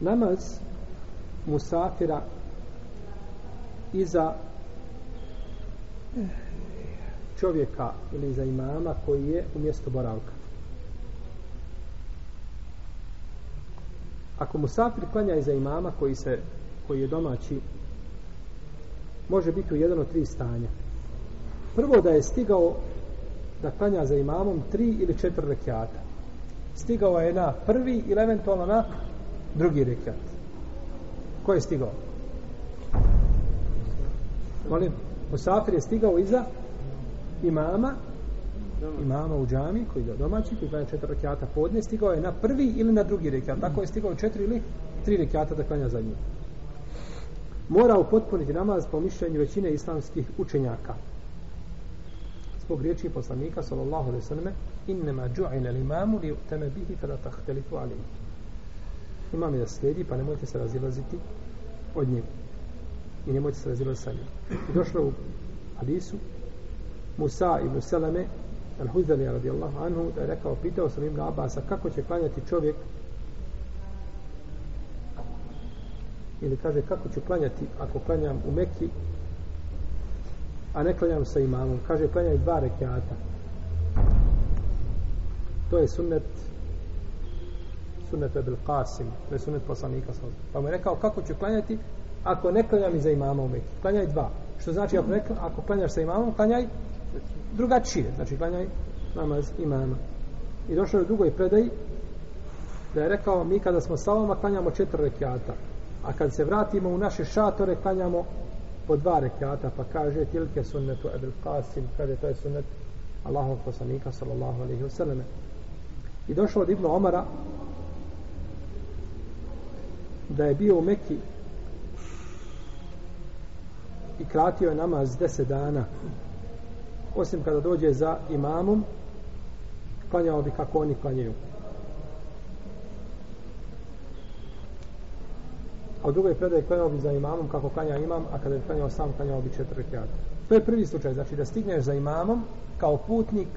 namaz musafira iza čovjeka ili za imama koji je u mjestu boravka. Ako musafir klanja iza imama koji se koji je domaći može biti u jedan od tri stanja. Prvo da je stigao da klanja za imamom tri ili četiri rekiata. Stigao je na prvi ili eventualno na drugi rekat. Ko je stigao? Molim, Musafir je stigao iza imama imama u džami koji je domaći koji klanja četiri rekiata podne stigao je na prvi ili na drugi rekiat tako je stigao četiri ili tri rekiata da klanja za njim mora upotpuniti namaz po mišljenju većine islamskih učenjaka. Zbog riječi poslanika sallallahu alaihi sallam ju'ila ju'ina l'imamu li uteme bihi kada tahtelifu alayhi imam je da slijedi pa nemojte se razilaziti od njega. I nemojte se razilaziti sa njim. I došlo u hadisu Musa ibn Seleme al-Huzali radijallahu anhu da je rekao, pitao sam Ibn Abasa kako će klanjati čovjek ili kaže kako ću klanjati ako klanjam u Mekki a ne klanjam sa imamom? Kaže klanjaj dva rekiata. To je sunnet sunnet Ebil Qasim to je sunnet poslanika pa mu je rekao kako ću klanjati ako ne klanjam iza imama u Mekki klanjaj dva. Što znači ako, ne, ako klanjaš sa imamom klanjaj drugačije. Znači klanjaj namaz imama. I došao je u drugoj predaji da je rekao mi kada smo sa vama klanjamo četiri rekiata a kad se vratimo u naše šatore klanjamo po dva rekiata. Pa kaže tilke sunnetu Ebil Qasim. Kaže to je sunnet Allahov poslanika sallallahu alaihi wa sallam i došao od Ibn Omara da je bio u Mekki i kratio je namaz deset dana. Osim kada dođe za imamom klanjao bi kako oni klanjaju. A u drugoj predaj klanjao bi za imamom kako klanja imam a kada je klanjao sam klanjao bi četiri rekiata. To je prvi slučaj znači da stigneš za imamom kao putnik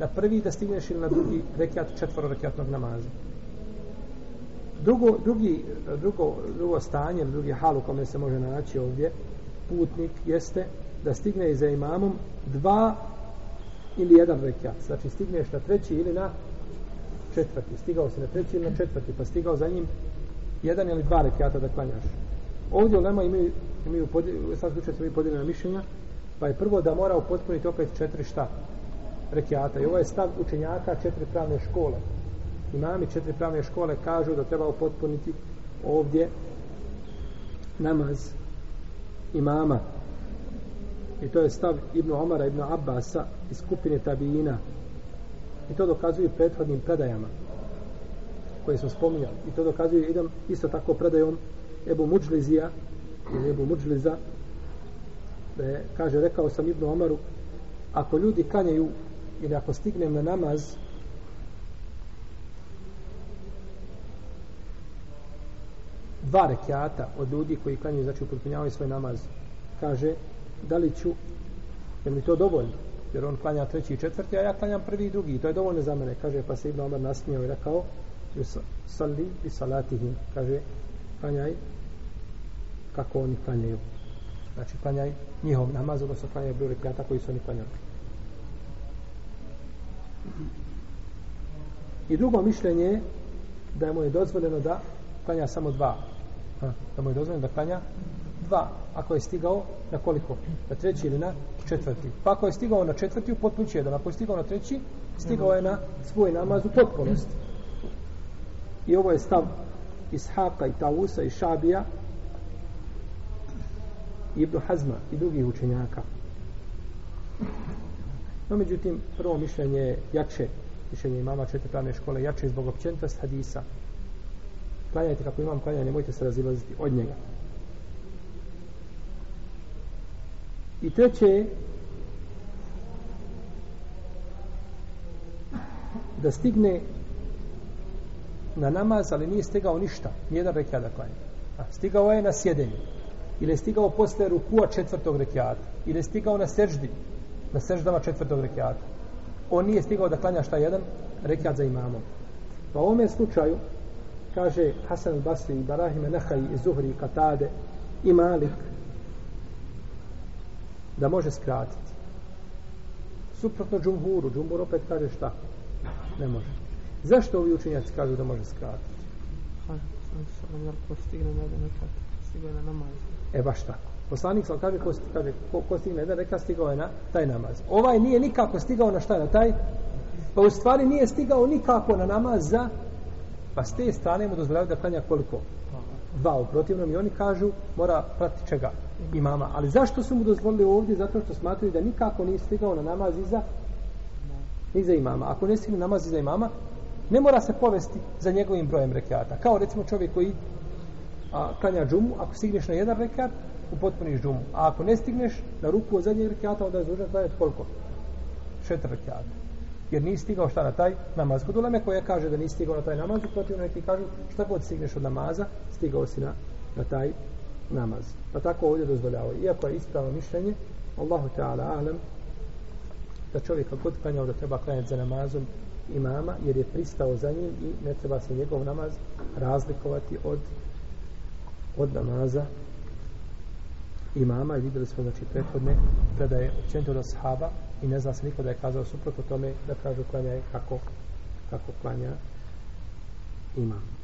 na prvi da stigneš ili na drugi rekiat četvoro rekiatnog namaza drugo, drugi, drugo, drugo stanje drugi hal u kome se može naći ovdje putnik jeste da stigne za imamom dva ili jedan rekiat. Znači stigneš na treći ili na četvrti. Stigao si na treći ili na četvrti, pa stigao za njim jedan ili dva rekiata da klanjaš. Ovdje u Lema imaju, imaju u sad slučaju su imaju podijeljena mišljenja, pa je prvo da mora upotpuniti opet četiri šta rekiata. I ovo je stav učenjaka četiri pravne škole. Imami četiri pravne škole kažu da treba upotpuniti ovdje namaz imama. I to je stav Ibnu Omara, Ibnu Abbasa iz skupine Tabijina. I to dokazuju prethodnim predajama koje smo spominjali. I to dokazuju idem isto tako predajom Ebu Muđlizija ili Ebu Muđliza da je, kaže, rekao sam Ibnu Omaru ako ljudi klanjaju ili ako stignem na namaz dva rekiata od ljudi koji klanjaju, znači upotpunjavaju svoj namaz. Kaže da li ću je mi to dovoljno? Jer on klanja treći i četvrti a ja klanjam prvi i drugi. I to je dovoljno za mene. Kaže pa se Ibn Omar nasmijao i rekao salli i salatihim. Kaže klanjaj kako oni klanjaju. Znači klanjaj njihov namaz odnosno klanjaj broj rekiata koji su oni klanjali. I drugo mišljenje je da mu je dozvoljeno da klanja samo dva da mu je dozvoljeno da klanja dva, ako je stigao na koliko? Na treći ili na četvrti. Pa ako je stigao na četvrti, u potpući jedan. Ako je stigao na treći, stigao je na svoj namaz u potpunosti. I ovo je stav Ishaqa i Tausa i Šabija i Ibn Hazma i drugih učenjaka. No, međutim, prvo mišljenje je jače, mišljenje imama četvrtane škole, jače zbog općenitost hadisa. Klanjajte kako imam klanja, nemojte se razilaziti od njega. I treće da stigne na namaz, ali nije stigao ništa, nijedan rekiat da klanja. A, stigao je na sjedenje. Ili je stigao posle rukua četvrtog rekiata. Ili je stigao na seždi, na seždama četvrtog rekiata. On nije stigao da klanja šta jedan rekiat za imamom. Pa u ovome slučaju, kaže Hasan al-Basri i Barahime Nehaj i Zuhri Katade i Malik da može skratiti. Suprotno džumhuru džumhur opet kaže šta? Ne može. Zašto ovi učenjaci kažu da može skratiti? E baš tako. Poslanik sam kaže ko, kaže, ko, ko stigne jedan rekat stigao je na taj namaz. Ovaj nije nikako stigao na šta na taj? Pa u stvari nije stigao nikako na namaz za pa s te strane mu dozvoljavaju da klanja koliko? Dva. U protivnom i oni kažu mora prati čega? Imama. Ali zašto su mu dozvolili ovdje? Zato što smatraju da nikako nije stigao na namaz iza iza imama. Ako ne stigne namaz iza imama ne mora se povesti za njegovim brojem rekiata. Kao recimo čovjek koji a, klanja džumu ako stigneš na jedan rekiat upotpuniš džumu. A ako ne stigneš na ruku od zadnjeg rekiata onda je dužan klanjati koliko? Četiri rekiata jer nisi stigao šta na taj namaz. Kod uleme koja kaže da nisi stigao na taj namaz, protivno neki kažu šta god stigneš od namaza, stigao si na, na taj namaz. Pa tako ovdje dozvoljavao. Iako je ispravno mišljenje, Allahu Teala alem, da čovjek god klanjao da treba klanjati za namazom imama, jer je pristao za njim i ne treba se njegov namaz razlikovati od od namaza imama i vidjeli smo znači prethodne predaje općenito do sahaba i ne zna se niko da je kazao suprotno tome da kažu klanja je kako kako klanja imam